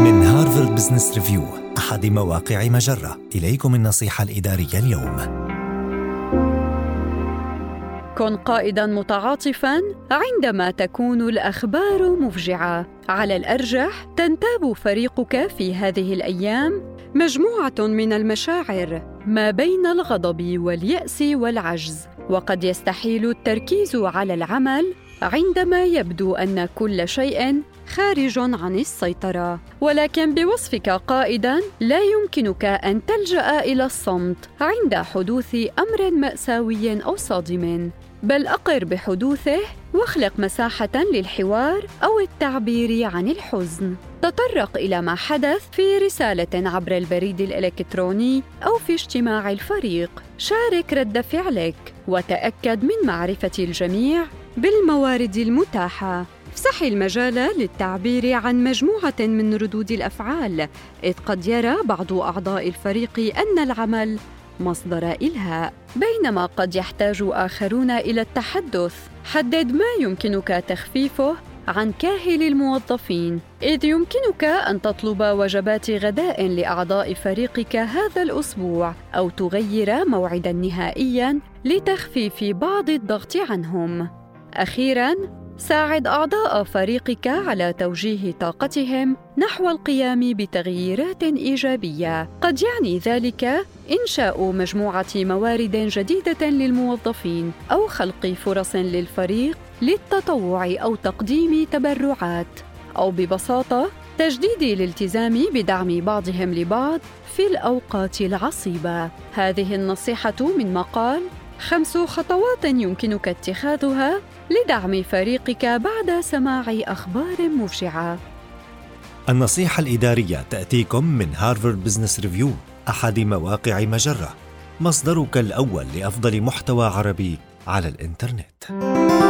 من هارفارد بزنس ريفيو أحد مواقع مجرة. إليكم النصيحة الإدارية اليوم. كن قائدا متعاطفا عندما تكون الأخبار مفجعة. على الأرجح تنتاب فريقك في هذه الأيام مجموعة من المشاعر ما بين الغضب واليأس والعجز. وقد يستحيل التركيز على العمل عندما يبدو أن كل شيء خارج عن السيطرة. ولكن بوصفك قائدا لا يمكنك أن تلجأ إلى الصمت عند حدوث أمر مأساوي أو صادم. بل أقر بحدوثه واخلق مساحة للحوار أو التعبير عن الحزن. تطرق إلى ما حدث في رسالة عبر البريد الإلكتروني أو في اجتماع الفريق. شارك رد فعلك وتأكد من معرفة الجميع بالموارد المتاحة. افسحي المجال للتعبير عن مجموعة من ردود الأفعال إذ قد يرى بعض أعضاء الفريق أن العمل مصدر إلهاء. بينما قد يحتاج آخرون إلى التحدث. حدد ما يمكنك تخفيفه عن كاهل الموظفين. إذ يمكنك أن تطلب وجبات غداء لأعضاء فريقك هذا الأسبوع أو تغير موعدا نهائيا لتخفيف بعض الضغط عنهم. أخيرا ساعد أعضاء فريقك على توجيه طاقتهم نحو القيام بتغييرات إيجابية. قد يعني ذلك إنشاء مجموعة موارد جديدة للموظفين أو خلق فرص للفريق للتطوع أو تقديم تبرعات. أو ببساطة تجديد الالتزام بدعم بعضهم لبعض في الأوقات العصيبة. هذه النصيحة من مقال خمس خطوات يمكنك اتخاذها لدعم فريقك بعد سماع أخبار مفجعة النصيحة الإدارية تأتيكم من هارفارد بزنس ريفيو أحد مواقع مجرة مصدرك الأول لأفضل محتوى عربي على الإنترنت.